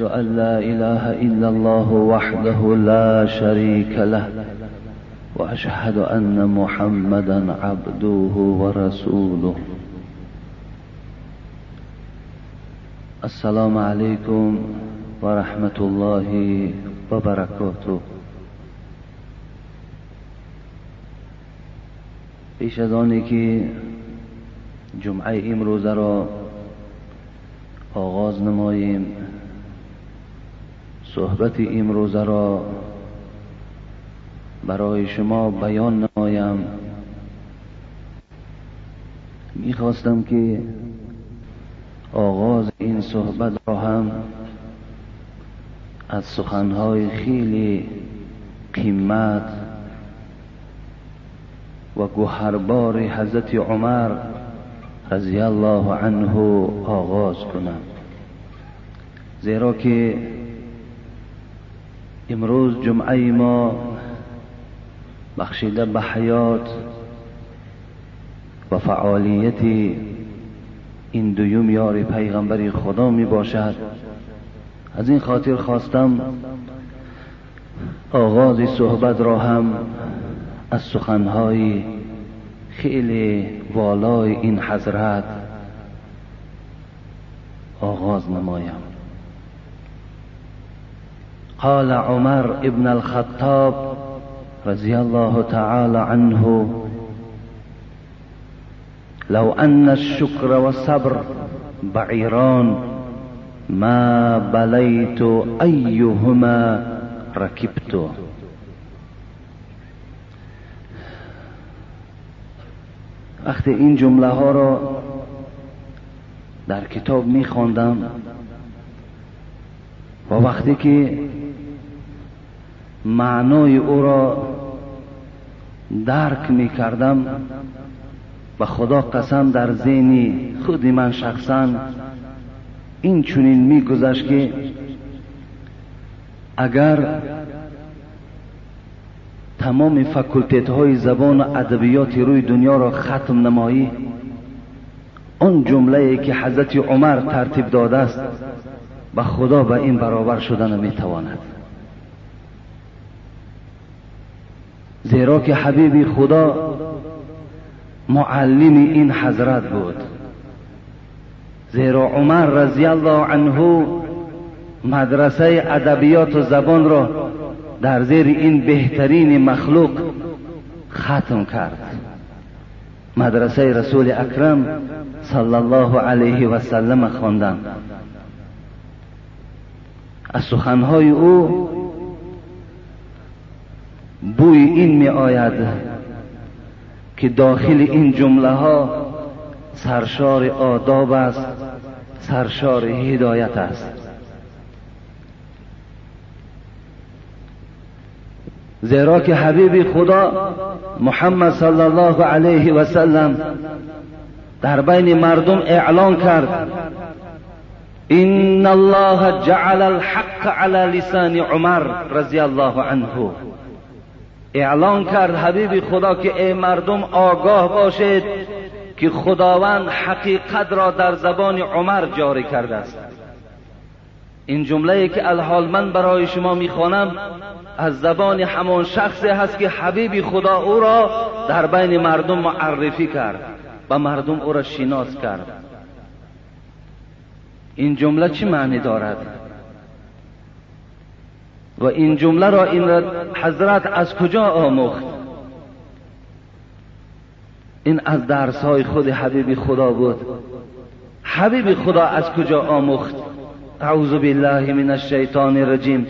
أن لا إله إلا الله وحده لا شريك له وأشهد أن محمدا عبده ورسوله. السلام عليكم ورحمة الله وبركاته. پیش از آنی که جمعه امروزه را آغاز نماییم. صحبت امروزه را برای شما بیان نمایم. می‌خواستم که آغاز این صحبت را هم از سخنهای خیلی قیمت و گوهربار حضرت عمر رضی الله عنه آغاز کنم. زیرا که امروز جمعه ما بخشیده به حیات و فعالیت این دویم یار پیغمبر خدا می باشد. از این خاطر خواستم آغاز صحبت را هم از سخنهای خیلی والای این حضرت آغاز نمایم. قال عمر ابن الخطاب رضي الله تعالى عنه لو أن الشكر والصبر بعيران ما بليت أيهما ركبت. وقتی این جمله ها را در کتاب می و وقتی که معنای او را درک می کردم و خدا قسم در ذهنی خود من شخصا این چونین می گذشت که اگر تمام فکلتیت های زبان و ادبیات روی دنیا را ختم نمایی آن جمله که حضرت عمر ترتیب داده است و خدا به این برابر شدن می تواند زیرا که حبیب خدا معلم این حضرت بود. زیرا عمر رضی الله عنه مدرسه ادبیات و زبان را در زیر این بهترین مخلوق ختم کرد. مدرسه رسول اکرم صلی الله علیه و سلم خواندند از سخنهای او بوی این می آید که داخل این جمله ها سرشار آداب است سرشار هدایت است. زیرا که حبیب خدا محمد صلی الله علیه و سلم در بین مردم اعلان کرد ان الله جعل الحق على لسان عمر رضی الله عنه. اعلان کرد حبیب خدا که ای مردم آگاه باشید که خداوند حقیقت را در زبان عمر جاری کرده است. این جمله که الحال من برای شما می‌خوانم از زبان همان شخصی هست که حبیب خدا او را در بین مردم معرفی کرد و مردم او را شناس کرد. این جمله چه معنی دارد؟ و این جمله را این حضرت از کجا آموخت؟ این از درس های خود حبیب خدا بود. حبیب خدا از کجا آموخت؟ اعوذ بالله من الشیطان الرجیم.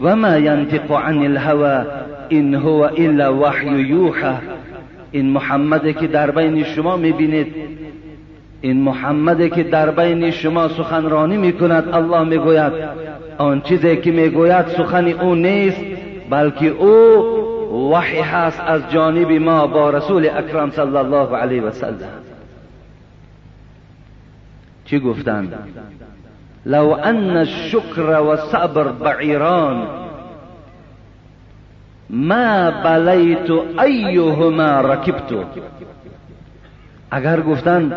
و ما ینطق عن الهوى این هو الا وحی یوحى این محمد که در بین شما می‌بینید. این محمد که در بین شما سخنرانی می‌کند الله می‌گوید آن چیزی که می‌گوید سخن او نیست بلکه او وحی هست از جانب ما با رسول اکرم صلی الله علیه و سلم. چی گفتند؟ لو ان الشکر و صبر بعیران ما بلیت ایهما رکبتو اگر گفتند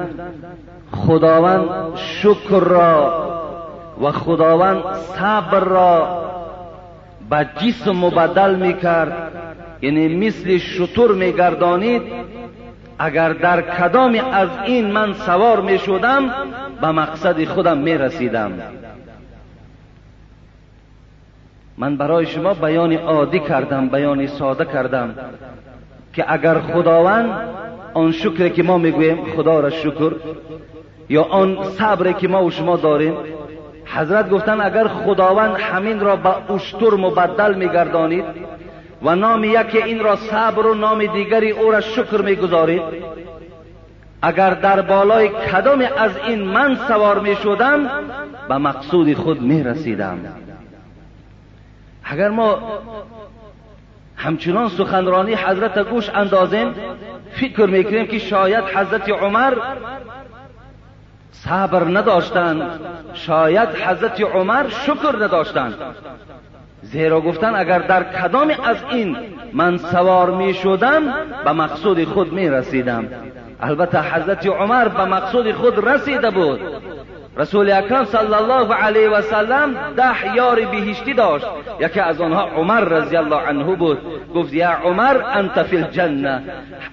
خداوند شکر را و خداوند صبر را به جسم مبدل می‌کرد. یعنی مثل شطور میگردانید اگر در کدام از این من سوار می شدم به مقصد خودم می رسیدم من برای شما بیان عادی کردم بیان ساده کردم که اگر خداوند آن شکر که ما می‌گوییم خدا را شکر یا آن صبر که ما و شما داریم حضرت گفتن اگر خداوند همین را به اشتر مبدل میگردانید و نام یکی این را صبر و نام دیگری او را شکر می‌گذارید اگر در بالای کدام از این من سوار می شدم به مقصود خود می رسیدم اگر ما همچنان سخنرانی حضرت گوش اندازیم فکر می‌کنیم که شاید حضرت عمر صبر نداشتند. شاید حضرت عمر شکر نداشتند. زیرا گفتن اگر در کدام از این من سوار می شدم به مقصود خود می رسیدم. البته حضرت عمر به مقصود خود رسیده بود. رسول اکرم صلی الله علیه و سلم ده یار بهشتی داشت. یکی از آنها عمر رضی الله عنه بود. گفت یا عمر انت فی الجنه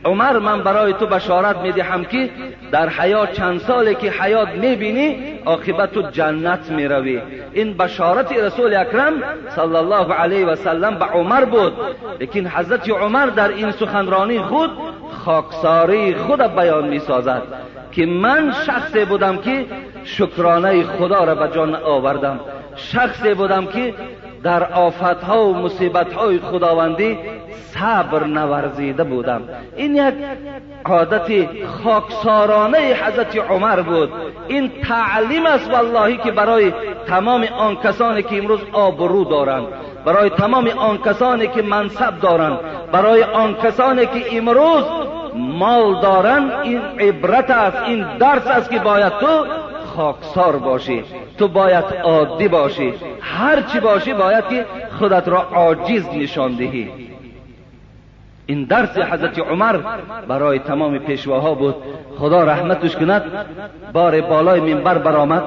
عمر من برای تو بشارت می‌دهم که در حیات چند سالی که حیات می‌بینی عاقبت تو جنت می‌روی. این بشارت رسول اکرم صلی الله علیه و سلم به عمر بود. لیکن حضرت عمر در این سخنرانی خود خاکساری خود بیان می سازد که من شخصی بودم که شکرانه خدا را به جان آوردم. شخصی بودم که در آفت ها و مصیبت های خداوندی صبر نورزیده بودم. این یک عادت خاکسارانه حضرت عمر بود. این تعلیم است والله که برای تمام آن کسانی که امروز آبرو دارند برای تمام آن کسانی که منصب دارند برای آن کسانی که امروز مال دارن این عبرت است این درس است که باید تو خاکسار باشی تو باید عادی باشی. هر چی باشی باید که خودت را عاجز نشان دهی. این درس حضرت عمر برای تمام پیشواها بود. خدا رحمتش کند بار بالای منبر برآمد.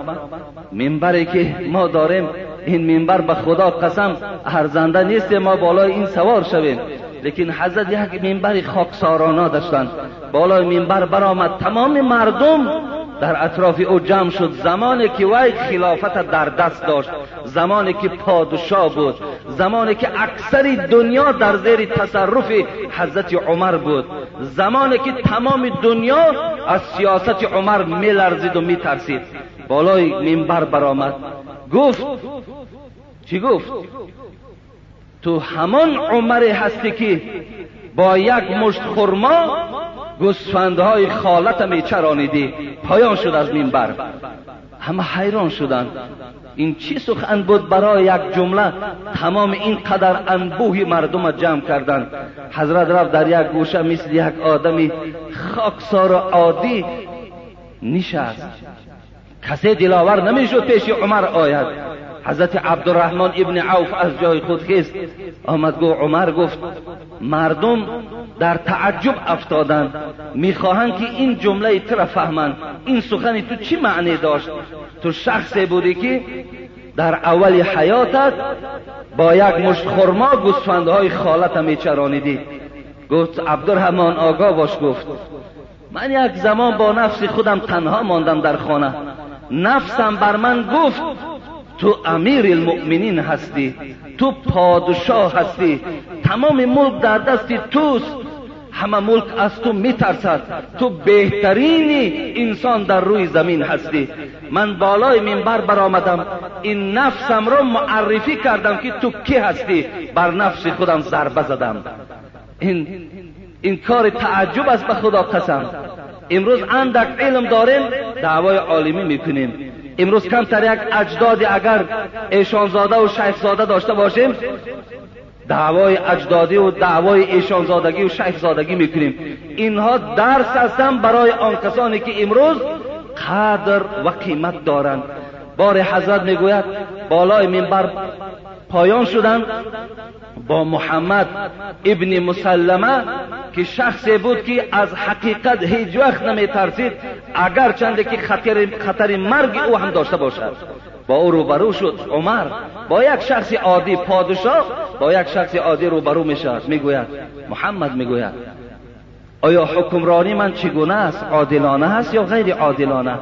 منبری که ما داریم این منبر به خدا قسم ارزنده نیست ما بالای این سوار شویم. لیکن حضرت یک منبر خاکسارانا داشتند. بالای منبر برآمد. تمام مردم در اطراف او جمع شد زمانی که وی خلافت در دست داشت زمانی که پادشاه بود زمانی که اکثر دنیا در زیر تصرف حضرت عمر بود زمانی که تمام دنیا از سیاست عمر میلرزید و میترسید. بالای منبر برآمد. گفت چی گفت؟ تو همان عمر هستی که با یک مشت خرما گوسفندهای خالت می چرانیدی پایان شد از منبر. همه حیران شدند. این چی سخن بود برای یک جمله؟ تمام این قدر انبوهی مردم جمع کردند. حضرت رفت در یک گوشه مثل یک آدمی خاکسار و عادی نشست. کسی دلاور نمی‌شد پیش عمر آید. حضرت عبدالرحمن ابن عوف از جای خود خیست آمد گو عمر گفت مردم در تعجب افتادند. می‌خواهند که این جمله تو را فهمند. این سخنی تو چی معنی داشت؟ تو شخصی بودی که در اول حیاتت با یک مشت خرما گوسفندهای خالت میچرانیدی. گفت عبدالرحمن آگاه باش گفت من یک زمان با نفس خودم تنها ماندم در خانه. نفسم بر من گفت تو امیر المؤمنین هستی تو پادشاه هستی تمام ملک در دست توست. همه ملک از تو میترسد. تو بهترین انسان در روی زمین هستی. من بالای منبر برآمدم. این نفسم را معرفی کردم که تو کی هستی. بر نفس خودم ضربه زدم. این این کار تعجب است به خدا قسم. امروز اندک علم داریم دعوای عالمی می‌کنیم. امروز کمتر یک اجدادی اگر ایشانزاده و شیخزاده داشته باشیم دعوای اجدادی و دعوای ایشانزادگی و شیخزادگی می‌کنیم. اینها درس هستن برای آن کسانی که امروز قدر و قیمت دارند بار حضرت می‌گوید بالای منبر پایان شدند با محمد ابن مسلمه که شخصی بود که از حقیقت هیچ وقت نمی ترسید اگر چنده که خطر, خطر مرگ او هم داشته باشد. با او روبرو شد عمر. با یک شخص عادی پادشاه با یک شخص عادی روبرو می شود می‌گوید محمد می‌گوید آیا حکمرانی من چگونه است؟ عادلانه است یا غیر عادلانه؟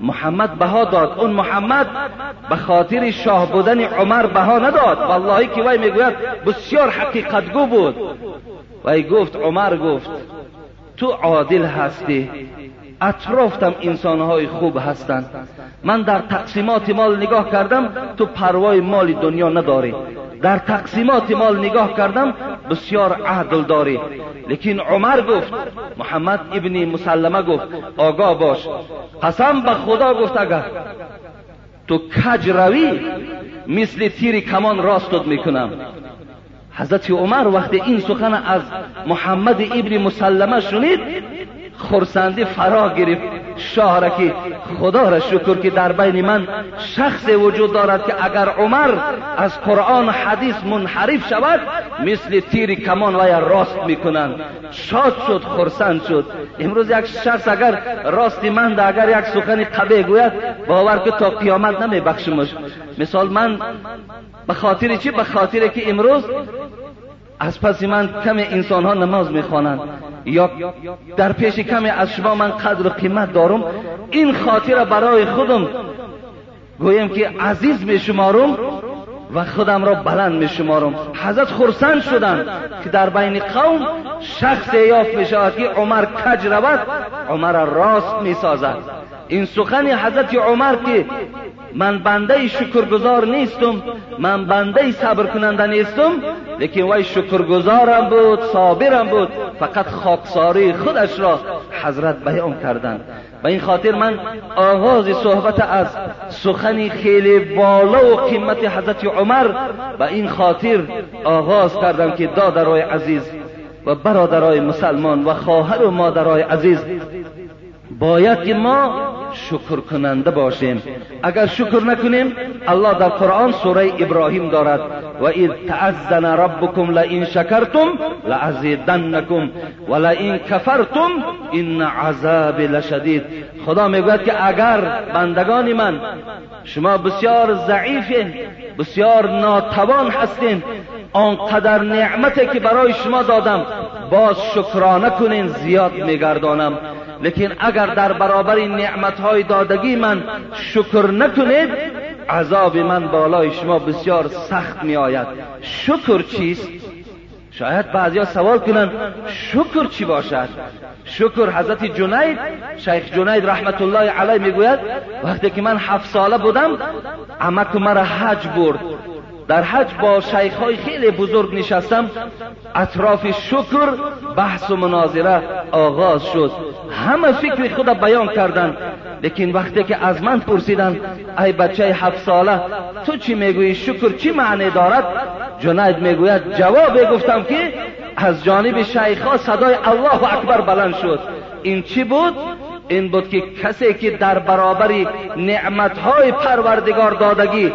محمد بها داد. اون محمد به خاطر شاه بودن عمر بها نداد. والله که وی می‌گوید بسیار حقیقت گو بود. وی گفت عمر گفت تو عادل هستی. اطرافتم انسانهای خوب هستند. من در تقسیمات مال نگاه کردم تو پروای مال دنیا نداری. در تقسیمات مال نگاه کردم بسیار عدل داری لیکن عمر گفت محمد ابن مسلمه گفت آگاه باش. قسم به خدا گفت اگر تو کج روی مثل تیر کمان راستت می‌کنم. حضرت عمر وقتی این سخن از محمد ابن مسلمه شنید خورسندی فرا گرفت. شاه را که خدا را شکر که در بین من شخص وجود دارد که اگر عمر از قرآن حدیث منحرف شود مثل تیر کمان وی راست می‌کنند. شاد شد خورسند شد. امروز یک شخص اگر راستی من اگر یک سخن قبه گوید باور که تا قیامت نمی بخشمش مثال من به خاطر چی؟ به خاطر که امروز از پس من کم انسان ها نماز می‌خوانند. یا در پیش کمی از شما من قدر و قیمت دارم این خاطر برای خودم گویم که عزیز می شمارم و خودم را بلند می شمارم حضرت خورسند شدند که در بین قوم شخص یافت می شود که عمر کج رود عمر راست می سازد این سخن حضرت عمر که من بنده شکرگزار نیستم. من بنده صبر کننده نیستم. لیکن وی شکرگزارم بود صابرم بود. فقط خاکساری خودش را حضرت بیان کردند. و این خاطر من آغاز صحبت از سخنی خیلی بالا و قیمت حضرت عمر و این خاطر آغاز کردم که دادرای عزیز و برادرای مسلمان و خواهر و مادرای عزیز باید که ما شکر کننده باشیم. اگر شکر نکنیم الله در قرآن سوره ابراهیم دارد. و اذ تعذن ربکم لئن شکرتم لازیدنکم و لئن کفرتم این عذاب لشدید. خدا می‌گوید که اگر بندگان من شما بسیار ضعیفین بسیار ناتوان هستین آنقدر نعمتی که برای شما دادم باز شکرانه کنین زیاد میگردانم. لیکن اگر در برابر این های دادگی من شکر نکنید عذاب من بالای شما بسیار سخت می آید شکر چیست؟ شاید بعضیا سوال کنن شکر چی باشد؟ شکر حضرت جنید شیخ جنید رحمت الله علیه می‌گوید وقتی که من هفت ساله بودم عمک مرا حج برد. در حج با شیخ های خیلی بزرگ نشستم اطراف شکر بحث و مناظره آغاز شد. همه فکر خود بیان کردند لیکن وقتی که از من پرسیدن ای بچه هفت ساله تو چی می‌گویی؟ شکر چی معنی دارد؟ جنید می‌گوید جواب گفتم که از جانب شیخ ها صدای الله اکبر بلند شد. این چی بود؟ این بود که کسی که در برابر نعمتهای پروردگار دادگی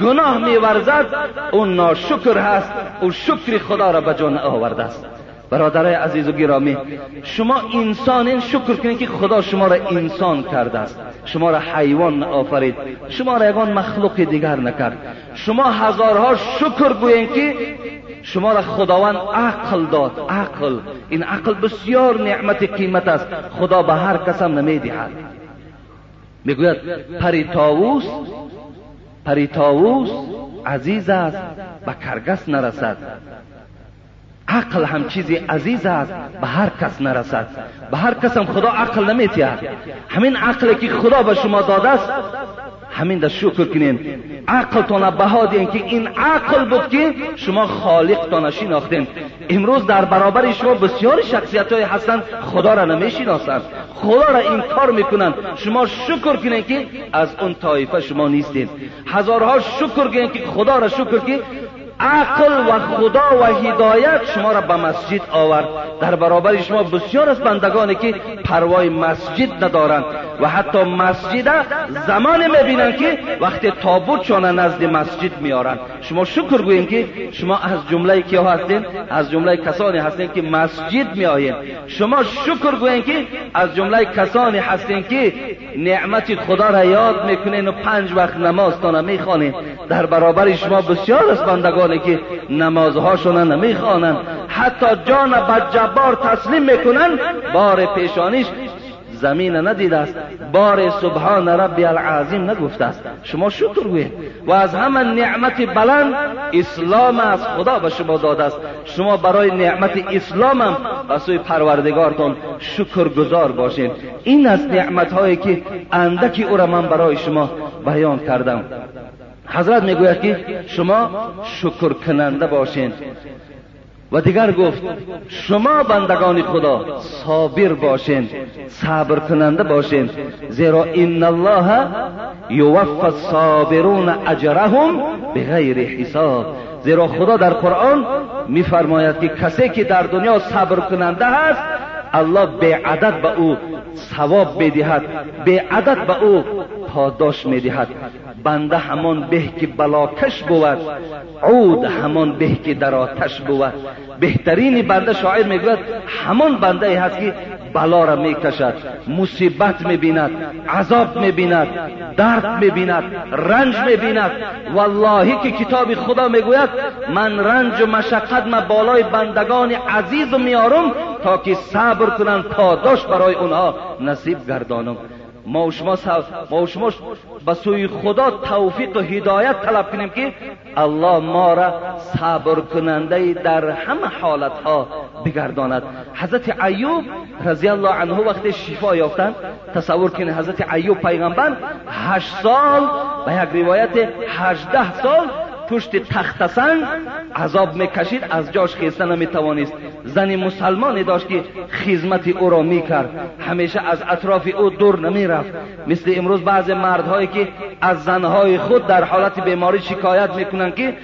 گناه میورزد اون ناشکر هست او شکر خدا را به جان آورده است. برادرای عزیز و گرامی شما انسان شکر کنید که خدا شما را انسان کرده است. شما را حیوان آفرید. شما را یگان مخلوق دیگر نکرد. شما هزارها شکر گویید که شما را خداوند عقل داد. عقل. این عقل بسیار نعمت قیمت است. خدا به هر کسم نمی‌دهد. می‌گوید پری تاووس پری تاووس عزیز است به کرگس نرسد. عقل هم چیزی عزیز است به هر کس نرسد. به هر کس هم خدا عقل نمیتید همین عقلی که خدا به شما داده است همین در شکر کنین. عقلتان بها دین که این عقل بود که شما خالقتان شناختین امروز در برابر شما بسیار شخصیت های هستند خدا را نمی‌شناسند. خدا را این کار می‌کنند. شما شکر کنین که از اون طایفه شما نیستین. هزارها شکر کنین که خدا را شکر که عقل و خدا و هدایت شما را به مسجد آورد. در برابر شما بسیار از بندگانی که پروای مسجد ندارند و حتی مسجد زمان می‌بینند که وقتی تابوت شان نزد مسجد میارند شما شکر گوییم که شما از جمله که هستین؟ از جمله کسانی هستین که مسجد میآیین شما شکر گوییم که از جمله کسانی هستین که نعمت خدا را یاد می‌کنین و پنج وقت نمازتان می‌خوانین در برابر شما بسیار از بندگانی که نمازهاشون نمی‌خوانند حتی جان بدجبار تسلیم می‌کنن بار پیشانیش زمین ندیده است. بار سبحان ربی العظیم نگفته است. شما شکر گویید. و از همه نعمت بلند اسلام از خدا به شما داده است. شما برای نعمت اسلام هم به سوی پروردگارتان شکر گذار باشین. این از نعمت هایی که اندکی او را من برای شما بیان کردم. حضرت می‌گوید که شما شکر کننده باشین. و دیگر گفت شما بندگان خدا صابر باشین صبر کننده باشین زیرا این الله یوفى الصابرون اجرهم بغیر حساب. زیرا خدا در قرآن میفرماید که کسی که در دنیا صبر کننده هست الله به عدد به او ثواب بدهد به عدد به او پاداش می‌دهد. بنده همان به که بلاکش بود عود همان به که در آتش بود. بهترین بنده شاعر می‌گوید همان بنده هست که بلا را می‌کشد مصیبت می‌بیند عذاب می‌بیند درد می‌بیند رنج می‌بیند. والله که کتاب خدا می‌گوید من رنج و مشقت ما بالای بندگان عزیز میارم تا که صبر کنند پاداش برای اونها نصیب گردانم. ما و شما ما و شما به سوی خدا توفیق و هدایت طلب کنیم که الله ما را صبر کننده در همه حالت ها بگرداند. حضرت ایوب رضی الله عنه وقتی شفا یافتند تصور کنید حضرت ایوب پیغمبر هشت سال به یک روایت هجده سال پشت تخت سنگ عذاب می‌کشید از جاش خیسته نمی‌توانست. زنی مسلمانی داشت که خدمت او را می‌کرد. همیشه از اطراف او دور نمی‌رفت. مثل امروز بعض مردهایی که از زنهای خود در حالت بیماری شکایت می‌کنند که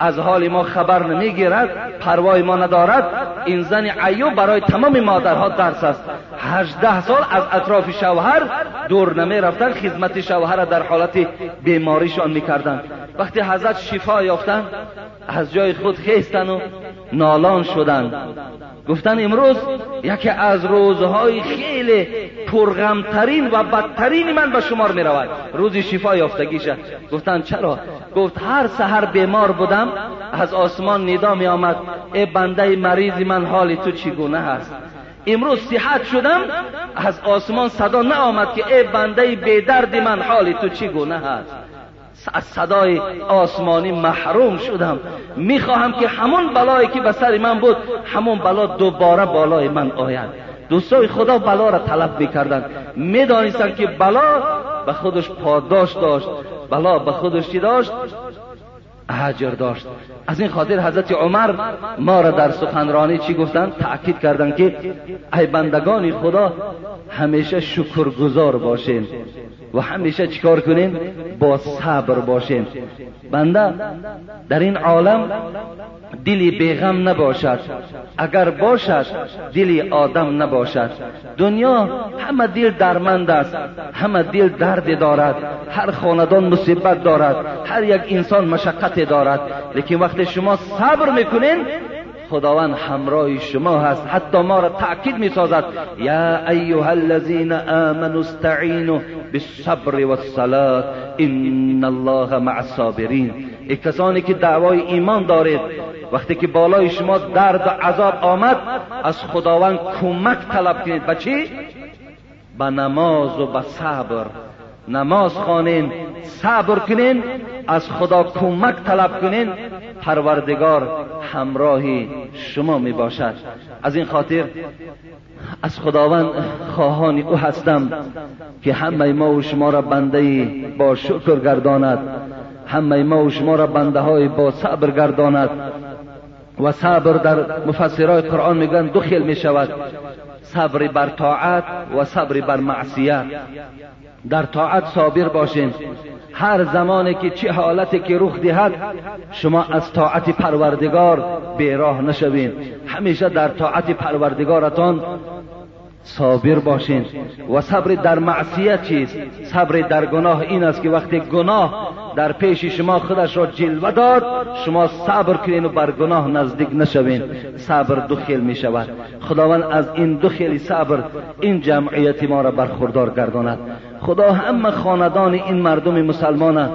از حال ما خبر نمی‌گیرد پروای ما ندارد این زن ایوب برای تمام مادرها درس است. هجده سال از اطراف شوهر دور نمی رفتن خدمت شوهر در حالت بیماریشان می‌کردند وقتی حضرت شفا یافتند از جای خود خیستن و نالان شدند. گفتن امروز یکی از روزهای خیلی پرغمترین و بدترین من به شمار می رود روز شفا یافتگیشه گفتن چرا؟ گفت هر سحر بیمار بودم از آسمان ندا می آمد ای بنده مریض من حال تو چگونه هست؟ امروز صحت شدم از آسمان صدا آمد که ای بنده بیدرد من حال تو چگونه هست؟ از صدای آسمانی محروم شدم. می‌خواهم که همون بلایی که به سر من بود همون بلا دوباره بالای من آید. دوستای خدا بلا را طلب می‌کردند. می‌دانستند که بلا به خودش پاداش داشت. بلا به خودش چی داشت؟ اجر داشت. از این خاطر حضرت عمر ما را در سخنرانی چی گفتند؟ تأکید کردند که ای بندگان خدا همیشه شکرگزار باشین. و همیشه چیکار کنین با صبر باشین بنده در این عالم دلی بیغم نباشد. اگر باشد دلی آدم نباشد. دنیا همه دل درمند است همه دل درد دارد. هر خاندان مصیبت دارد هر یک انسان مشقت دارد. لیکن وقتی شما صبر می‌کنین خداوند همراه شما هست. حتی ما را تأکید می سازد یا ایها الذین آمنوا استعینوا بالصبر والصلاة ان الله مع الصابرین. ای کسانی که دعوای ایمان دارید وقتی که بالای شما درد و عذاب آمد از خداوند کمک طلب کنید. به چی؟ به نماز و به صبر. نماز خوانین صبر کنین از خدا کمک طلب کنین. پروردگار همراهی شما می باشد از این خاطر از خداوند خواهان او هستم که همه ما و شما را بنده با شکر گرداند همه ما و شما را بنده های با صبر گرداند. و صبر در مفسرهای قرآن میگن دو خیل می شود صبر بر طاعت و صبر بر معصیت. در طاعت صابر باشین. هر زمانی که چه حالتی که رخ دهد شما از طاعت پروردگار بیراه نشوین. همیشه در طاعت پروردگارتان صابر باشین. و صبر در معصیت چیست؟ صبر در گناه این است که وقتی گناه در پیش شما خودش را جلوه داد شما صبر کنین و بر گناه نزدیک نشوین. صبر دو خیل می شود. خداوند از این دو خیل صبر این جمعیت ما را برخوردار گرداند. خدا همه خاندان این مردم مسلمان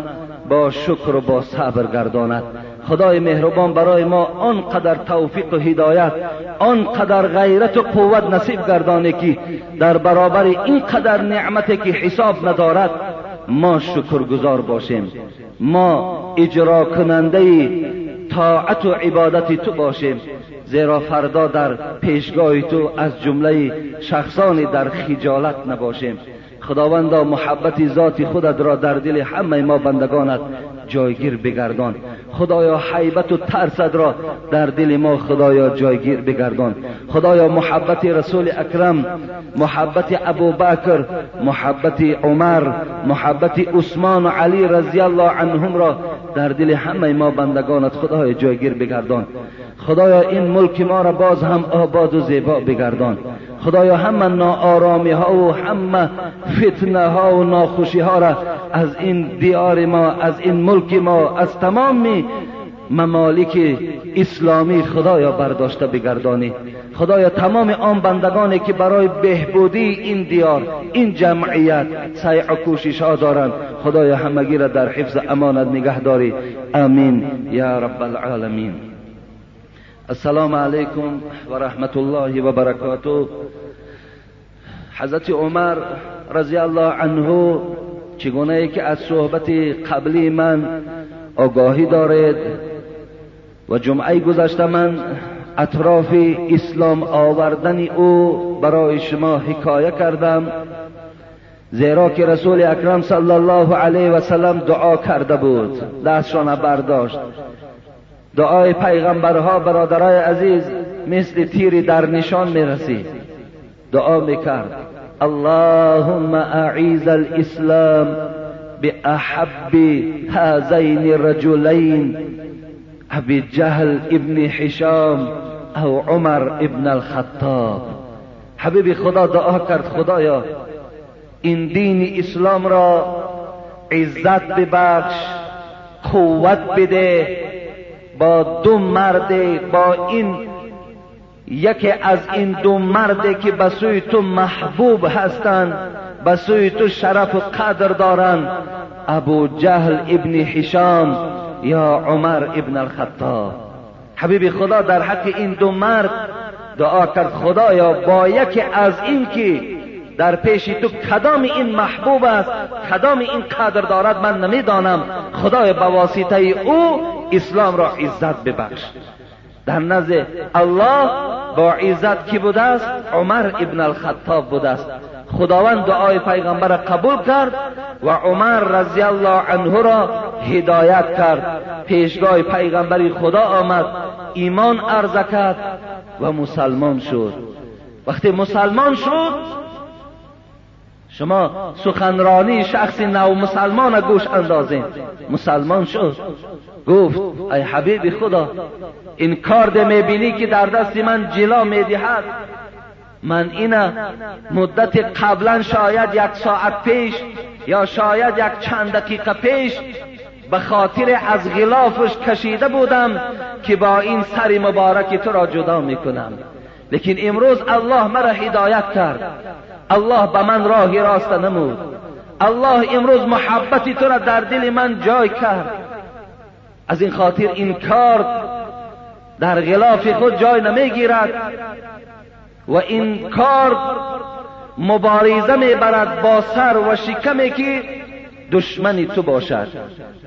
با شکر و با صبر گرداند. خدای مهربان برای ما آنقدر توفیق و هدایت آنقدر غیرت و قوت نصیب گردانه که در برابر این قدر نعمت که حساب ندارد ما شکرگزار باشیم. ما اجرا کننده طاعت و عبادت تو باشیم. زیرا فردا در پیشگاه تو از جمله شخصانی در خجالت نباشیم. خداوندا محبت ذات خودت را در دل همه ما بندگانت جایگیر بگردان. خدایا حیبت و ترست را در دل ما خدایا جایگیر بگردان. خدایا محبت رسول اکرم محبت ابو بکر محبت عمر محبت عثمان و علی رضی الله عنهم را در دل همه ما بندگانت خدایا جایگیر بگردان. خدایا این ملک ما را باز هم آباد و زیبا بگردان. خدایا همه ناآرامی ها و همه فتنه ها و ناخوشی ها را از این دیار ما از این ملک ما از تمام ممالک اسلامی خدایا برداشته بگردانی. خدایا تمام آن بندگانی که برای بهبودی این دیار این جمعیت سعی و کوشش ها دارند خدایا همگی را در حفظ امانت نگه داری آمین. یا رب العالمین. السلام علیکم و رحمت الله و برکاته حضرت عمر رضی الله عنه چگونه ای که از صحبت قبلی من آگاهی دارید و جمعه گذشته من اطراف اسلام آوردن او برای شما حکایه کردم زیرا که رسول اکرم صلی الله علیه و سلم دعا کرده بود. دستشان برداشت. دعای پیغمبرها برادرای عزیز مثل تیری در نشان می‌رسید دعا می‌کرد. اللهم اعیز الاسلام باحب هذین الرجلین ابی جهل ابن حشام او عمر ابن الخطاب. حبیب خدا دعا کرد خدایا این دین اسلام را عزت ببخش قوت بده با دو مرد با این یکی از این دو مرد که به سوی تو محبوب هستند به سوی تو شرف و قدر دارند ابو جهل ابن حشام یا عمر ابن الخطاب. حبیب خدا در حق این دو مرد دعا کرد خدایا با یکی از این که در پیش تو کدام این محبوب است کدام این قدر دارد من نمی‌دانم. خدای به واسطه او اسلام را عزت ببخش. در نزد الله با عزت کی بوده است عمر ابن الخطاب بوده است خداوند دعای پیغمبر قبول کرد و عمر رضی الله عنه را هدایت کرد. پیشگاه پیغمبری خدا آمد ایمان عرضه کرد و مسلمان شد. وقتی مسلمان شد شما سخنرانی شخص نو مسلمان گوش اندازین. مسلمان شد. گفت ای حبیب خدا این کارد می‌بینی که در دست من جلا می‌دهد. من اینا مدت قبلا شاید یک ساعت پیش یا شاید یک چند دقیقه پیش به خاطر از غلافش کشیده بودم که با این سر مبارک تو را جدا می‌کنم. لیکن امروز الله مرا هدایت کرد. الله به من راهی راست نمود. الله امروز محبتی تو را در دل من جای کرد. از این خاطر این کار در غلاف خود جای نمی‌گیرد. و این کار مبارزه می‌برد با سر و شکمی که دشمن تو باشد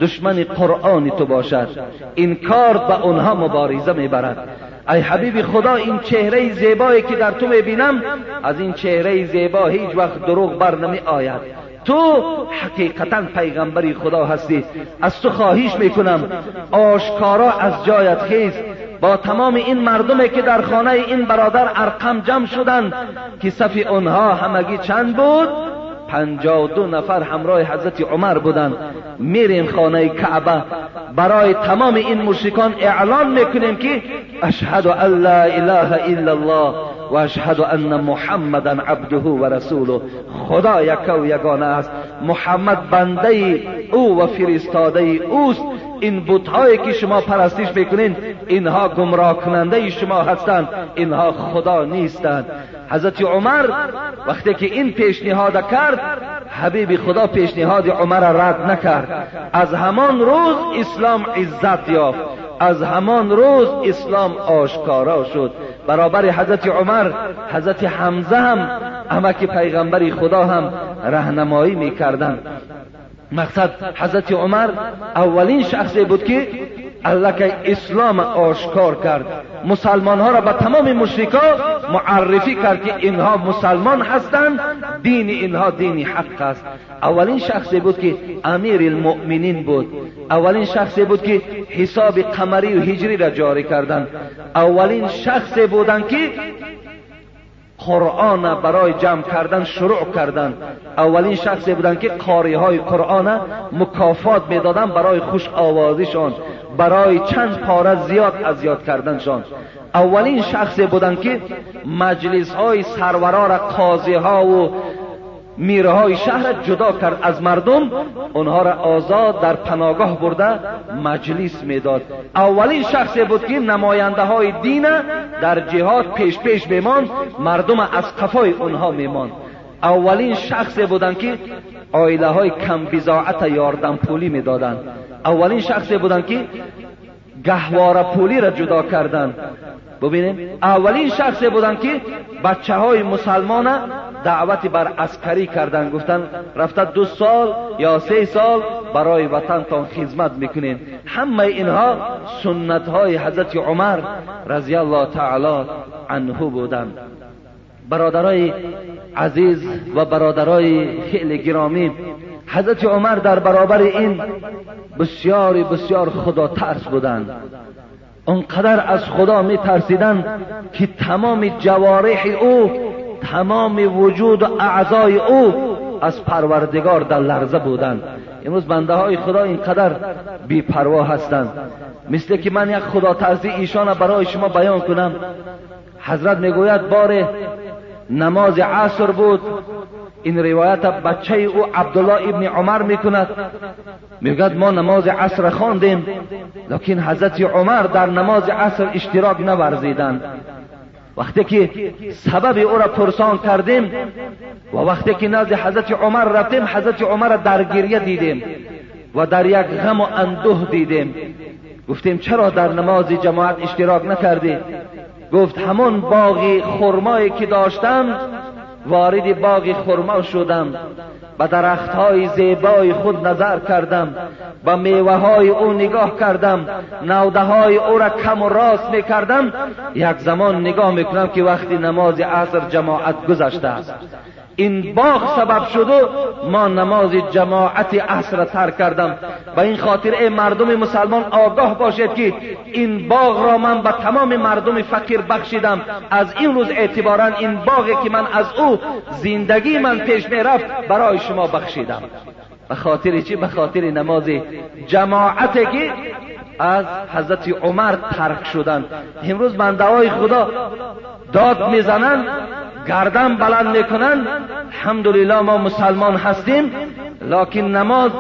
دشمن قرآن تو باشد این کار به اونها مبارزه می‌برد. ای حبیب خدا این چهره زیبایی که در تو می‌بینم از این چهره زیبا هیچ وقت دروغ بر نمی آید تو حقیقتا پیغمبری خدا هستی. از تو خواهیش می‌کنم آشکارا از جایت خیز. با تمام این مردمی که در خانه این برادر ارقم جمع شدند که صف اونها همگی چند بود؟ پنجا دو نفر همراه حضرت عمر بودند. میریم خانه کعبه. برای تمام این مشرکان اعلان می‌کنیم که اشهد ان لا اله الا الله و اشهد ان محمدا عبده و رسوله. خدا یک و یگانه است. محمد بنده او و فرستاده اوست. این بتهایی که شما پرستش می‌کنین اینها گمراه کننده شما هستند. اینها خدا نیستند. حضرت عمر وقتی که این پیشنهاد کرد حبیب خدا پیشنهاد عمر رد نکرد. از همان روز اسلام عزت یافت. از همان روز اسلام آشکارا شد. برابر حضرت عمر حضرت حمزه هم اما که پیغمبر خدا هم رهنمایی می‌کردند. مقصد حضرت عمر اولین شخصی بود که که اسلام آشکار کرد. مسلمان ها را به تمام مشرکا معرفی کرد که اینها مسلمان هستند دین اینها دین حق است. اولین شخصی بود که امیر المؤمنین بود. اولین شخصی بود که حساب قمری و هجری را جاری کردند. اولین شخصی بودند که قرآن برای جمع کردن شروع کردند اولین شخصی بودند که قاری های قرآن مکافات می‌دادند برای خوش آوازیشان برای چند پاره زیاد از یاد کردنشان. اولین شخصی بودند که مجلس های سرورار قاضی ها و میره های شهر جدا کرد از مردم اونها را آزاد در پناگاه برده مجلس می‌داد. اولین شخصی بود که نماینده های دین در جهاد پیش پیش میمان مردم از قفای اونها میمان اولین شخصی بودند که آیله های کم بزاعت یاردن پولی می‌دادند. اولین شخصی بودند که گهواره پولی را جدا کردند. ببینیم. اولین شخصی بودند که بچه های مسلمان دعوت بر عسکری کردن. گفتن رفته دو سال یا سه سال برای وطن تان خدمت می‌کنین. همه اینها سنت های حضرت عمر رضی الله تعالی عنه بودند برادرای عزیز و برادرای خیلی گرامی حضرت عمر در برابر این بسیار بسیار خدا ترس بودند. اونقدر از خدا می ترسیدن که تمام جوارح او تمام وجود و اعضای او از پروردگار در لرزه بودند. امروز بنده های خدا اینقدر پروا هستند. مثل که من یک خدا ترسی ایشان برای شما بیان کنم. حضرت می‌گوید بار نماز عصر بود. این روایت بچه او عبدالله ابن عمر می‌کند. میگد ما نماز عصر خواندیم لکن حضرت عمر در نماز عصر اشتراک نورزیدند وقتی که سبب او را پرسان کردیم و وقتی که نزد حضرت عمر رفتیم حضرت عمر در گریه دیدیم و در یک غم و اندوه دیدیم. گفتیم چرا در نماز جماعت اشتراک نکردی؟ گفت همون باقی خرمایی که داشتم وارد باغ خرما شدم به درخت های زیبای خود نظر کردم به میوه های او نگاه کردم نوده های او را کم و راست می کردم یک زمان نگاه می‌کنم که وقتی نماز عصر جماعت گذشته است. این باغ سبب شده ما نماز جماعت عصر ترک کردم. و این خاطر ای مردم مسلمان آگاه باشید که این باغ را من به تمام مردم فقیر بخشیدم. از این روز اعتبارا این باغی که من از او زندگی من پیش می‌رفت برای شما بخشیدم. به خاطر چی؟ به خاطر نماز جماعتی که از حضرت عمر ترک شدند امروز بنده های خدا داد می‌زنند گردن بلند می‌کنند الحمدلله ما مسلمان هستیم لکن نماز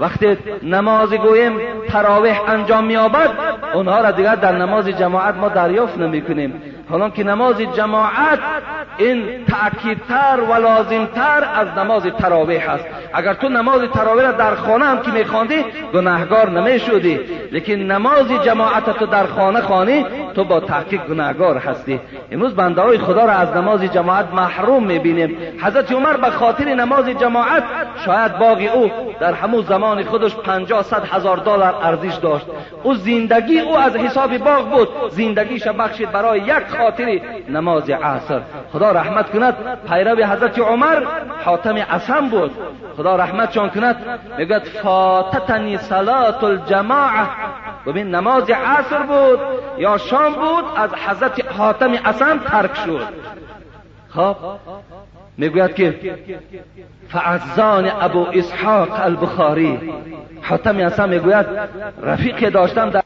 وقتی نماز گویم تراویح انجام میابد اونها را دیگر در نماز جماعت ما دریافت نمی‌کنیم. حالا که نماز جماعت این تأکیدتر و لازمتر از نماز تراویح است. اگر تو نماز تراویح را در خانه هم که میخواندی گناهگار نمی‌شدی. لیکن نماز جماعت تو در خانه خانی تو با تحقیق گناهگار هستی. امروز بنده های خدا را از نماز جماعت محروم می‌بینیم. حضرت عمر به خاطر نماز جماعت شاید باقی او در همون زمان خودش پنجاه صد هزار دلار ارزش داشت. او زندگی او از حساب باغ بود. زندگیش بخشید برای یک خاطر نماز عصر. خدا رحمت کند پیرو حضرت عمر حاتم اسم بود. خدا رحمت چون کند میگد فاتتنی صلات الجماعه ببین نماز عصر بود یا شام بود از حضرت حاتم اسم ترک شد. خب می‌گوید که فعزان ابو اسحاق البخاری. حاتم اصلا می‌گوید رفیق داشتم در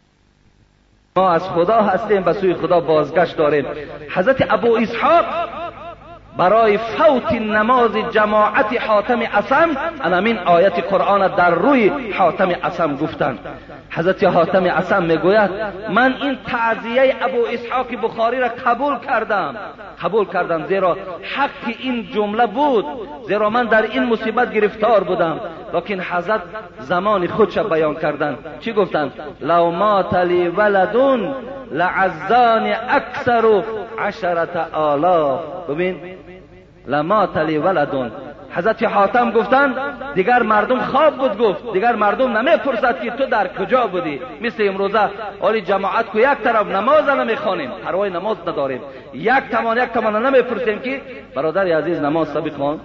ما از خدا هستیم به سوی خدا بازگشت داریم. حضرت ابو اسحاق برای فوت نماز جماعت حاتم اسم این آیت قرآن در روی حاتم اسم گفتند. حضرت حاتم اسم می‌گوید من این تعذیه ابو اسحاق بخاری را قبول کردم. قبول کردم زیرا حق این جمله بود. زیرا من در این مصیبت گرفتار بودم. لیکن حضرت زمان خودش بیان کردن چی گفتن لو مات لی ولدون لعزان اکثر عشرت آلاف. ببین لما تلی ولدون. حضرت حاتم گفتن دیگر مردم خواب بود گفت. دیگر مردم نمی‌پرسد که تو در کجا بودی. مثل امروزه آلی جماعت کو یک طرف نماز نمی‌خوانیم. پروای نماز نداریم. یک تمان یک تمان نمی‌پرسیم که برادر عزیز نماز سبی خوان.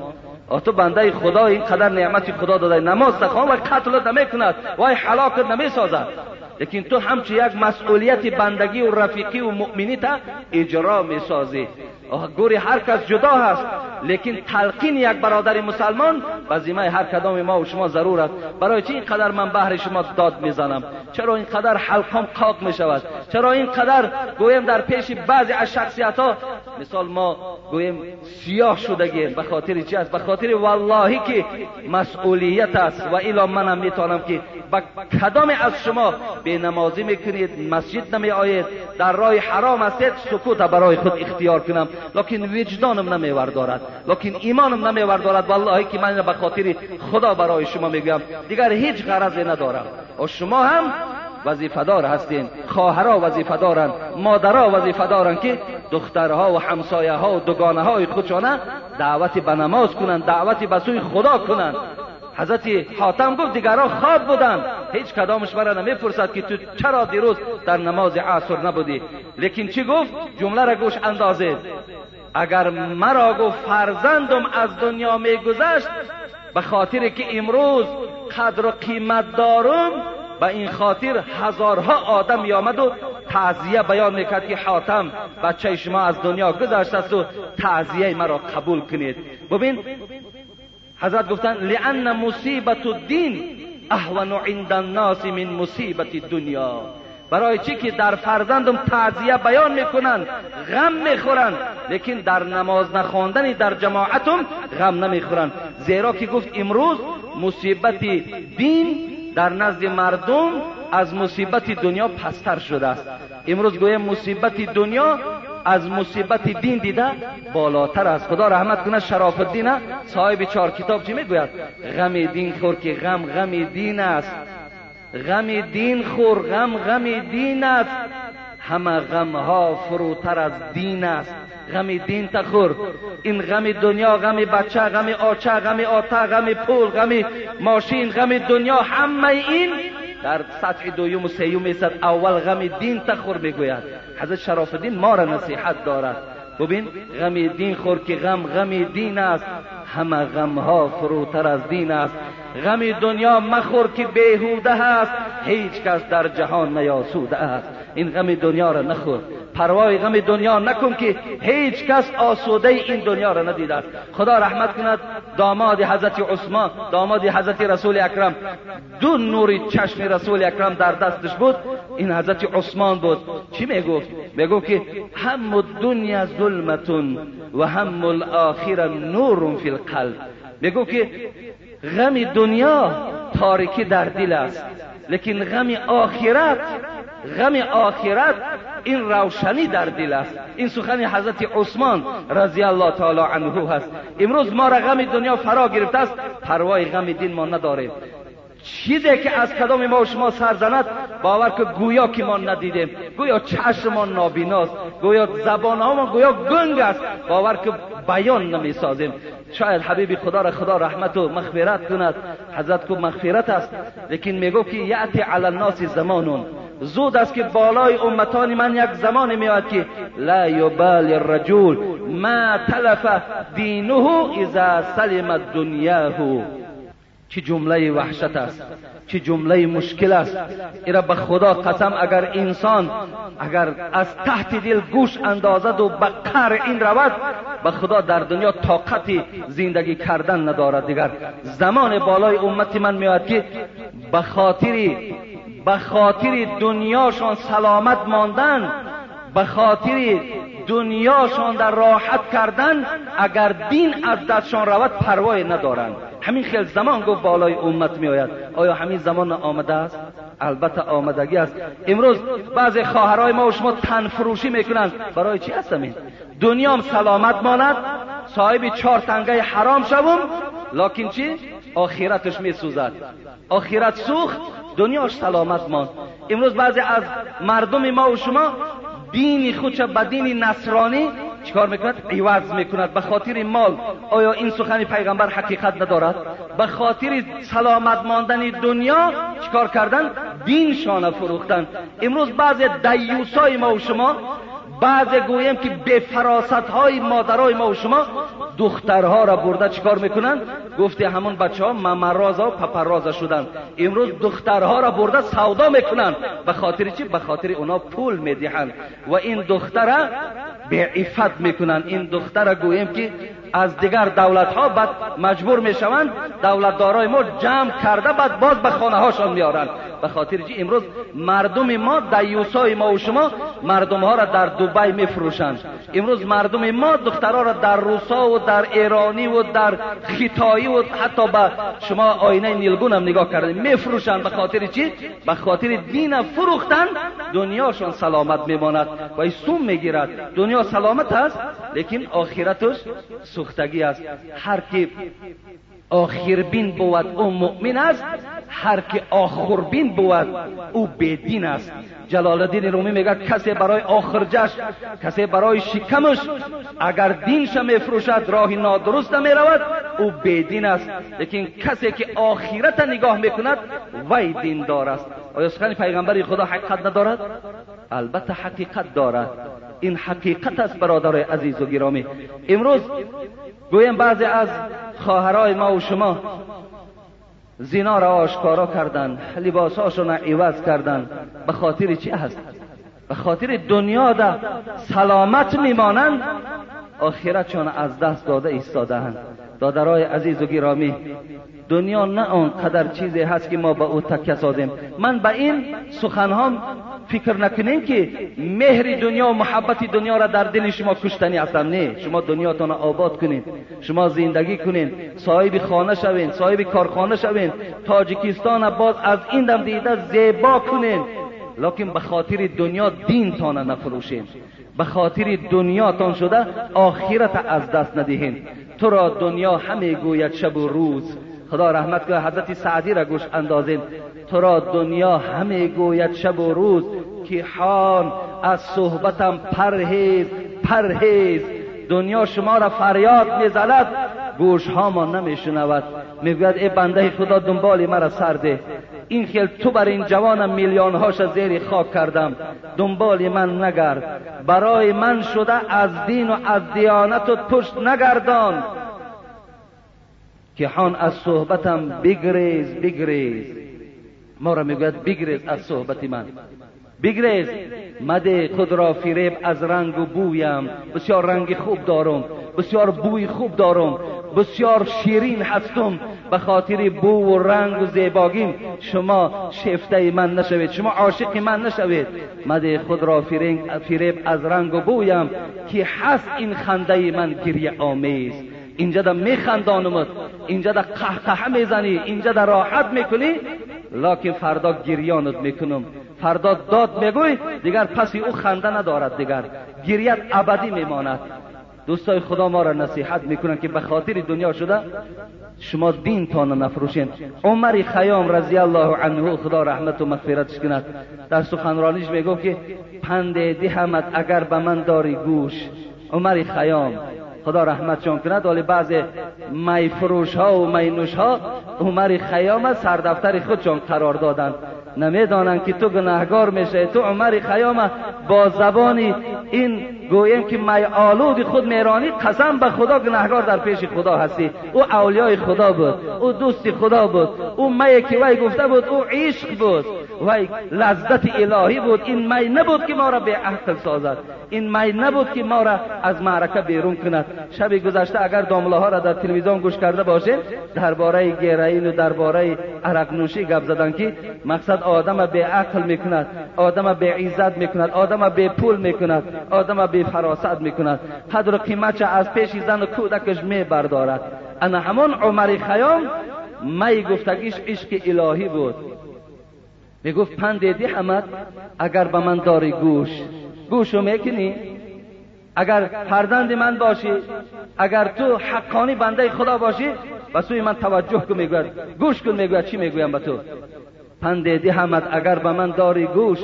تو بنده خدا این قدر نعمت خدا داده نماز تخوان و قتل نمی‌کند. وای حلاکت نمی‌سازد. لیکن تو همچه یک مسئولیت بندگی و رفیقی و مؤمنی تا اجرا می‌سازی. گوری هر کس جدا هست. لیکن تلقین یک برادر مسلمان وظیمه هر کدام ما و شما ضرور است. برای چی اینقدر من بهر شما داد می‌زنم؟ چرا اینقدر حلقام قاق می شود چرا اینقدر گویم در پیش بعضی از شخصیت ها مثال ما گویم سیاه شدگیم به خاطر چی است؟ به خاطر والله که مسئولیت است و الا منم می‌تونم که با کدام از شما به نمازی می‌کنید مسجد نمی آید در راه حرام هستید سکوت برای خود اختیار کنم. لکن وجدانم نمیور دارد لکن ایمانم نمیور دارد والله که من به خاطر خدا برای شما میگم دیگر هیچ غرضی ندارم. و شما هم وظیفدار هستین خواهرها وظیفدارن مادرها وظیفدارن که دخترها و همسایه ها و دگانه های خودشانه دعوت به نماز کنند دعوت به سوی خدا کنند حضرت حاتم گفت دیگران خواب بودن هیچ کدامش مرا نمی‌پرسد که تو چرا دیروز در نماز عصر نبودی. لیکن چی گفت؟ جمله را گوش اندازید اگر مرا گفت فرزندم از دنیا میگذشت به خاطر که امروز قدر و قیمت دارم به این خاطر هزارها آدم میآمد و تعذیه بیان می‌کرد که حاتم بچه شما از دنیا گذشته است و تعذیه مرا قبول کنید. ببین حضرت گفتن لان مصیبت الدین اهون عند الناس من مصیبت دنیا. برای چی که در فرزندم تعذیه بیان می‌کنند غم می‌خورند لیکن در نماز نخواندن در جماعتم غم نمی‌خورند. زیرا که گفت امروز مصیبت دین در نزد مردم از مصیبت دنیا پستر شده است. امروز گویم مصیبت دنیا از مصیبت دین دیده بالاتر است خدا رحمت کنه شراف الدین صاحب چهار کتاب چی می‌گوید؟ غم دین خور که غم غم دین است. غم دین خور غم غم دین است. همه غم ها فروتر از دین است. غم دین تخور این غم دنیا غم بچه غم آچه غم آتا غم پول غم ماشین غم دنیا همه این در سطح دویم و سیوم ایستد اول غم دین تخور می‌گوید. حضرت شراف الدین ما را نصیحت دارد. ببین غم دین خور که غم غم دین است. همه غم ها فروتر از دین است. غم دنیا مخور که بیهوده است. هیچ کس در جهان نیاسوده است. این غم دنیا را نخور پروای غم دنیا نکن که هیچ کس آسوده این دنیا را ندیده است. خدا رحمت کند داماد حضرت عثمان داماد حضرت رسول اکرم دو نور چشم رسول اکرم در دستش بود این حضرت عثمان بود. چی می‌گفت؟ می‌گفت که هم دنیا ظلمتون و هم الاخره نور فی القلب. می‌گفت که غم دنیا تاریکی در دل است لیکن غم آخرت غم آخرت این روشنی در دل است. این سخن حضرت عثمان رضی الله تعالی عنه هست. امروز ما را غم دنیا فرا گرفته است. پروای غم دین ما نداریم چیزی که از کدام ما و شما سر زند باور که گویا که ما ندیدیم. گویا چشم ما نابیناست. گویا زبان ما گویا گنگ است. باور که بیان نمی سازیم شاید حبیب خدا را خدا رحمت و مغفرت کند. حضرت کو مغفرت است. لیکن میگو که یعتی علی الناس زمانون. زود است که بالای امتان من یک زمان میاد که لا یبال الرجل ما تلف دینه اذا سلم دنیاه چه جمله وحشت است؟ چه جمله مشکل است؟ ایرا به خدا قسم اگر انسان اگر از تحت دل گوش اندازد و به قر این رود به خدا در دنیا طاقت زندگی کردن ندارد. دیگر زمان بالای امت من میاد که به خاطر به خاطر دنیاشان سلامت ماندن به خاطر دنیاشان در راحت کردن اگر دین از دستشان رود پروای ندارند. همین خیل زمان گفت بالای امت می آید آیا همین زمان آمده است؟ البته آمدگی است. امروز بعضی خواهرای ما و شما تن فروشی می‌کنند برای چی هستم این؟ دنیام سلامت ماند صاحب چهار تنگه حرام شوم لکن چی؟ آخرتش می سوزد آخرت سوخت دنیاش سلامت ماند. امروز بعضی از مردم ما و شما دین خودش به دین نصرانی چیکار می‌کند؟ عوض می‌کند. به خاطر مال آیا این سخن پیغمبر حقیقت ندارد؟ به خاطر سلامت ماندن دنیا چیکار کردن؟ دینشان فروختن. امروز بعض دیوسای ما و شما بعض گویم که به فراست های مادرای ما و شما دخترها را برده چیکار می‌کنن؟ گفته همون بچه ها ممرازا و پپرازا شدن. امروز دخترها را برده سودا می‌کنن. به خاطر چی؟ به خاطر اونا پول می‌دهند. و این دختره به عفت می‌کنن. این دختر گویم که از دیگر دولت ها بعد مجبور می‌شوند. دولتدارای ما جمع کرده بعد باز به خانه هاشان میارن به خاطر چی؟ امروز مردم ما دیوسای ما و شما مردم ها را در دبی میفروشند. امروز مردم ما دخترها را در روسا و در ایرانی و در خیتایی و حتی به شما آینه نیلگون هم نگاه کردیم. میفروشند. به خاطر چی؟ به خاطر دین فروختن. دنیاشان سلامت میماند. و سوم می‌گیرد. دنیا سلامت است لیکن آخرتش سوختگی است. هر کی آخربین بود او مؤمن است هر که آخربین بود او بدین است. جلال الدین رومی میگه کسی برای آخرجش کسی برای شکمش اگر دینش میفروشد راه نادرست می‌رود او بدین است. لیکن کسی که آخرت نگاه می‌کند وی دیندار است. آیا سخن پیغمبر خدا حقیقت ندارد؟ البته حقیقت دارد. این حقیقت است برادر عزیز و گرامی. امروز گویم بعضی از خواهرای ما و شما زینا را آشکارا کردند لباساشون را عوض کردند. به خاطر چی هست؟ به خاطر دنیا ده سلامت میمانند. آخرتشان از دست داده ایستادهاند. دادرای عزیز و گرامی دنیا نه آنقدر چیزی هست که ما به او تکیه سازیم. من به این سخنهام فکر نکنین که مهر دنیا و محبت دنیا را در دل شما کشتنی هستم. نه شما دنیاتان آباد کنین شما زندگی کنین صاحب خانه شوین صاحب کارخانه شوین تاجیکستان باز از این دم دیده زیبا کنین. لکن به خاطر دنیا دین تان نفروشین. به خاطر دنیاتان شده آخرت از دست ندهین. تو را دنیا همه گوید شب و روز. خدا رحمت کنه حضرت سعدی را گوش اندازین تو را دنیا همه گوید شب و روز که حان از صحبتم پرهیز پرهیز. دنیا شما را فریاد می‌زند گوش ها ما نمیشنود. می‌گوید ای بنده خدا دنبال مرا سرده این خیل تو بر این جوانم میلیون هاش زیر خاک کردم. دنبال من نگرد. برای من شده از دین و از دیانت و پشت نگردان. که هان از صحبتم بگریز بگریز. ما را می‌گوید بگریز از صحبت من. بگریز. مده خود را فریب از رنگ و بویم. بسیار رنگ خوب دارم. بسیار بوی خوب دارم. بسیار شیرین هستم. به خاطر بو و رنگ و زیباگیم شما شفته من نشوید. شما عاشق من نشوید. مده خود را فریب از رنگ و بویم که هست این خنده من گریه آمیز. اینجا در میخندانمت اینجا در قهقه می‌زنی. اینجا در راحت می‌کنی. لکن فردا گریانت می‌کنم. فردا داد میگوی دیگر پسی او خنده ندارد دیگر. گریت ابدی میماند. دوستای خدا ما را نصیحت می‌کنن که به خاطر دنیا شده شما دین تان نفروشین. عمر خیام رضی الله عنه خدا رحمت و مغفرتش کند. در سخنرانیش میگو که پند دهمت اگر به من داری گوش. عمر خیام خدا رحمتشان کند ولی بعض می فروش ها و می نوش ها عمر خیام سردفتر خودشان قرار دادند نمی‌دانند که تو گناهگار میشه تو عمر خیام با زبانی این گویم که می آلود خود میرانی قسم به خدا گناهگار در پیش خدا هستی. او اولیای خدا بود او دوست خدا بود او می که وی گفته بود او عشق بود. وی لذت الهی بود. این می نبود که ما را به عقل سازد. این می نبود که ما را از معرکه بیرون کند. شب گذشته اگر دامله ها را در تلویزیون گوش کرده باشه درباره گیرین و درباره عرق نوشی گپ زدن که مقصد آدم به عقل می‌کند آدم به عزت می‌کند آدم به پول می‌کند آدم به فراست می‌کند. قدر و قیمت از پیش زن و کودکش می بردارد انا همون عمر خیام می گفتگیش عشق الهی بود. می‌گفت پند حمد اگر به من داری گوش گوشو می‌کنی؟ اگر فرزند من باشی اگر تو حقانی بنده خدا باشی و سوی من توجه کن می‌گوید. گوش کن می‌گوید. چی می‌گویم به تو؟ پند حمد اگر به من داری گوش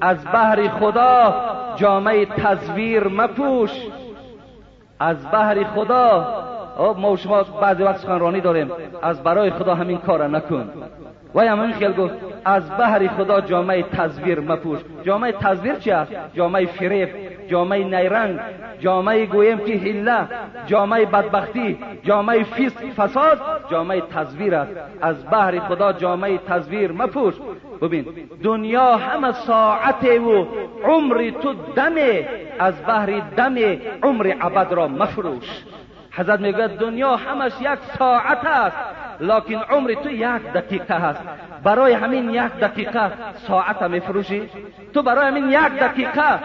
از بحر خدا جامعه تصویر مپوش. از بحر خدا ما شما بعضی وقت سخنرانی داریم. از برای خدا همین کار نکن. و همین خیل گفت. از بحر خدا جامعه تصویر مپوش. جامعه تصویر چی است جامعه فریب جامعه نیرنگ جامعه گویم که هله جامعه بدبختی جامعه فیسق فساد جامعه تصویر است. از بحر خدا جامعه تصویر مپوش. ببین دنیا همه ساعت و عمر تو دمه از بحر دم عمر عبد را مفروش. حضرت می‌گوید دنیا همش یک ساعت است لکن عمر تو یک دقیقه هست برای همین یک دقیقه ساعت میفروشی؟ تو برای همین یک دقیقه.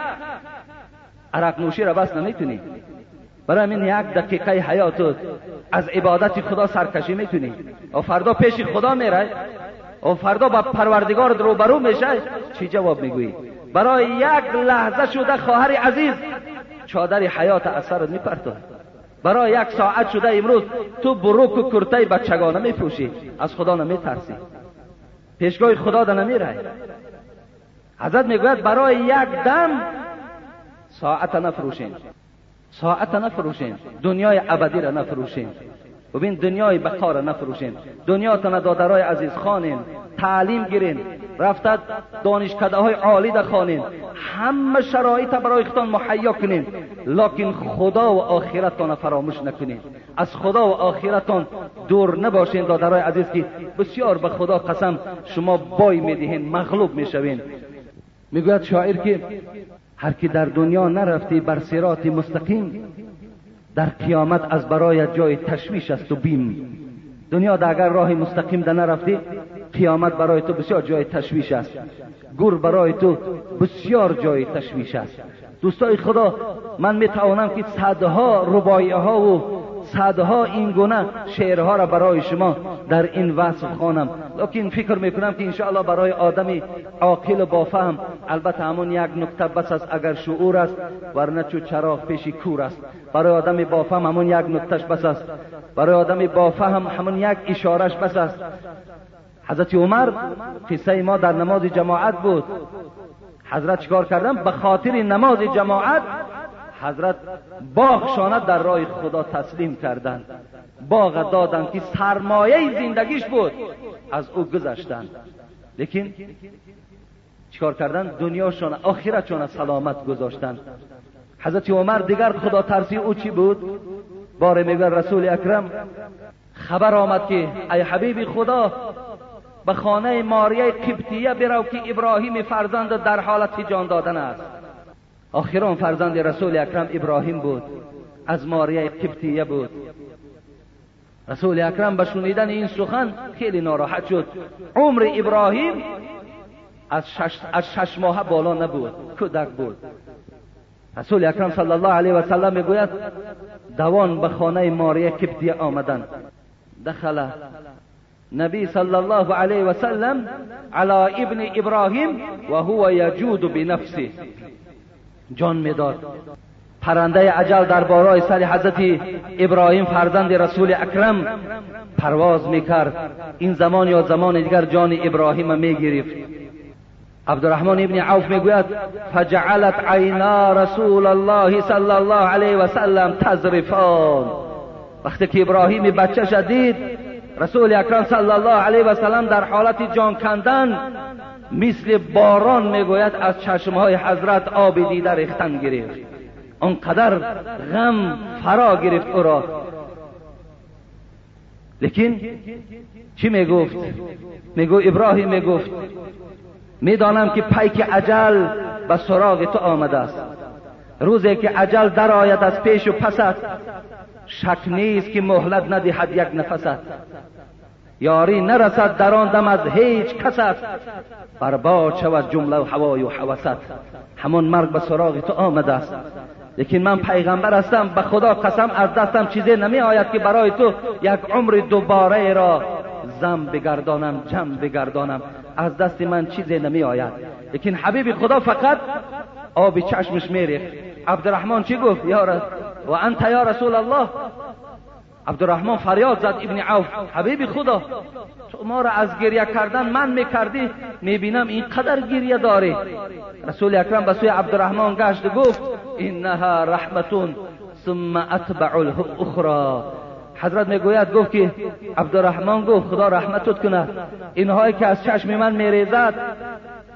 عرق نوشی را بس نمی‌تونی. برای همین یک دقیقه حیاتت از عبادت خدا سرکشی می‌تونی. و فردا پیش خدا میره. و فردا با پروردگار روبرو میشه. چی جواب می‌گویی؟ برای یک لحظه شده خواهر عزیز چادر حیات اثر میپرتاد برای یک ساعت شده امروز تو بروک و کرته بچگانه میپوشی. از خدا نمیترسی. پیشگاه خدا ده نمیره حضرت می‌گوید برای یک دم ساعت نفروشین. ساعت نفروشین. دنیای ابدی را نفروشین. ببین دنیای بقا را نفروشین. دنیاتان دادرای عزیز خانین. تعلیم گیرین. رفتد دانشکده های عالی در خانین همه شرایط برای خودتان مهیا کنین. لکن خدا و آخرتان فراموش نکنین. از خدا و آخرتان دور نباشین دادرای عزیز که بسیار به خدا قسم شما بای می‌دهین مغلوب می‌شوین. می‌گوید شاعر که هر کی در دنیا نرفتی بر سرات مستقیم در قیامت از برای جای تشویش است و بیم. دنیا در اگر راه مستقیم در نرفتی قیامت برای تو بسیار جای تشویش است. گور برای تو بسیار جای تشویش است. دوستای خدا من می توانم که صدها ربایه ها و صدها این گونه شعرها را برای شما در این وصف خوانم. لکن فکر می‌کنم که انشاءالله برای آدمی عاقل و بافهم البته همون یک نکته بس است اگر شعور است ورنه چو چراغ پیش کور است. برای آدمی بافهم همون یک نکتهش بس است. برای آدمی بافهم همون یک اشارش بس است. حضرت عمر قصه ما در نماز جماعت بود. حضرت چکار کردن به خاطر نماز جماعت حضرت باغ شانت در راه خدا تسلیم کردند. باغ دادند که سرمایه زندگیش بود. از او گذشتند. لیکن چیکار کردن دنیاشان آخرتشان سلامت گذاشتند. حضرت عمر دیگر خدا ترسی او چی بود؟ باره میگه رسول اکرم خبر آمد که ای حبیب خدا به خانه ماریه قبطیه برو که ابراهیم فرزند در حالت جان دادن است. آخران فرزند رسول اکرم ابراهیم بود. از ماریه قبطیه بود. رسول اکرم به شنیدن این سخن خیلی ناراحت شد. عمر ابراهیم از شش, از شش ماه بالا نبود کودک بود. رسول اکرم صلی الله علیه و سلم می‌گوید دوان به خانه ماریه قبطیه آمدن. دخل نبی صلی الله علیه و سلم علی ابن ابراهیم و هو یجود بنفسه جان می‌داد پرنده عجل در بارای سر حضرت ابراهیم فرزند رسول اکرم پرواز می‌کرد این زمان یا زمان دیگر جان ابراهیم می‌گرفت عبدالرحمن ابن عوف می‌گوید فجعلت عینا رسول الله صلی الله علیه و سلم تزرفان وقتی که ابراهیم بچه شدید رسول اکرم صلی الله علیه و سلم در حالت جان کندن مثل باران می‌گوید از چشمهای حضرت آب دیده ریختن گرفت. آنقدر غم فرا گرفت او را. لیکن چی می‌گفت؟ میگو ابراهیم می‌گفت می‌دانم که پیک عجل به سراغ تو آمده است. روزی که عجل در آید از پیش و پست شک نیست که مهلت ندهد یک نفست یاری نرسد در آن دم از هیچ کست برباد شود جمله و هوای و حوست همون مرگ به سراغ تو آمده است. لیکن من پیغمبر هستم به خدا قسم از دستم چیزی نمی آید که برای تو یک عمر دوباره را زم بگردانم جمع بگردانم. از دست من چیزی نمی آید لیکن حبیب خدا فقط آب چشمش میریخت. عبدالرحمن چی گفت؟ یا و انت یا رسول الله. عبدالرحمن فریاد زد ابن عوف حبیب خدا تو ما را از گریه کردن من می‌کردی؟ می‌بینم اینقدر گریه داری. رسول اکرم به سوی عبدالرحمن گشت گفت انها رحمتون ثم اتبع الاخرى حضرت می‌گوید گفت که عبدالرحمن گفت خدا رحمتت کنه. اینهایی که از چشم من میریزد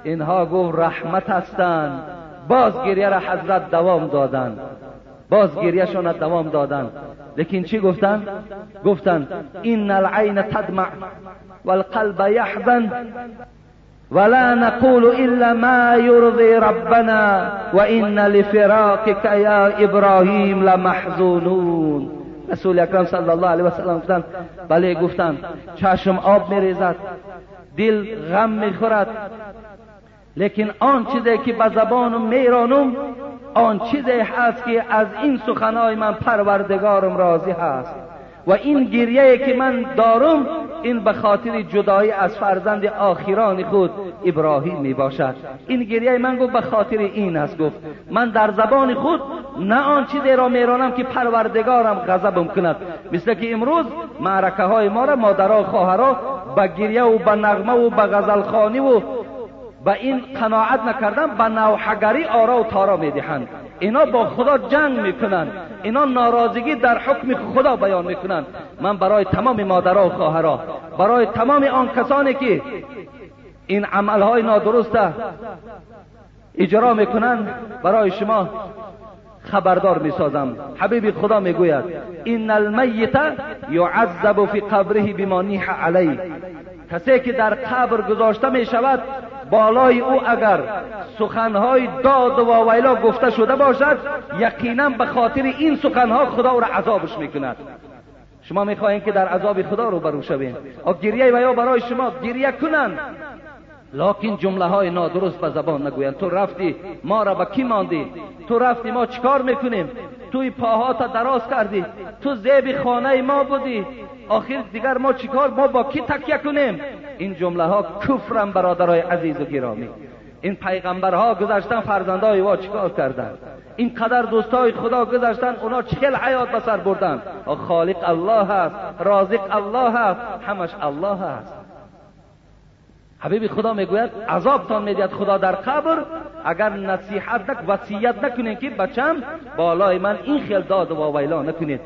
اینها گفت رحمت هستند. باز گریه را حضرت دوام دادند. باز گریهشان دوام دادند. لیکن چی گفتن گفتن این العین تدمع والقلب يحزن ولا نقول الا ما يرضي ربنا وان لفراقك يا ابراهیم لمحزونون. رسول اکرم صلی الله علیه و سلم گفتن بله گفتن چشم آب میریزد دل غم می‌خورد. لیکن آن چیزی که به زبانم میرانم آن چیزی هست که از این سخنهای من پروردگارم راضی هست. و این گریه که من دارم این به خاطر جدایی از فرزند آخران خود ابراهیم می باشد این گریه من گفت به خاطر این است. گفت من در زبان خود نه آن چیزی را میرانم که پروردگارم غضبم کند. مثل که امروز معرکه های ما را مادرها خواهرها به گریه و به نغمه و به غزلخانی و به این قناعت نکردن به نوحگری آرا و تارا می‌دهند. اینا با خدا جنگ می‌کنند. اینا ناراضگی در حکم خدا بیان می‌کنند. من برای تمام مادرها و خواهرها برای تمام آن کسانی که این عملهای نادرسته اجرا می‌کنند برای شما خبردار می‌سازم. حبیب خدا می‌گوید این المیت یعذب فی قبره بما نیح علی. کسی که در قبر گذاشته می شود بالای او اگر سخنهای داد و واویلا گفته شده باشد یقینا به خاطر این سخنها خدا او را عذابش می‌کند. شما می‌خواهید که در عذاب خدا رو برو شوین و گریه و برای شما گریه کنند. لکن جمله های نادرست به زبان نگویند. تو رفتی ما را به کی ماندی؟ تو رفتی ما چیکار می‌کنیم؟ توی پاها تا دراز کردی. تو زیب خانه ما بودی. آخر دیگر ما چیکار؟ ما با کی تکیه کنیم؟ این جمله ها کفرم برادرای عزیز و گرامی. این پیغمبرها گذشتن فرزندای وا چیکار کردن؟ این قدر دوستای خدا گذشتن اونا چهل حیات بسر بردن؟ خالق الله هست رازق الله هست همش الله هست. حبیب خدا می‌گوید عذابتان می‌دید خدا در قبر اگر نصیحت نک وصیت نکنید که بچم بالای من این خیل داد و ویلا نکنید.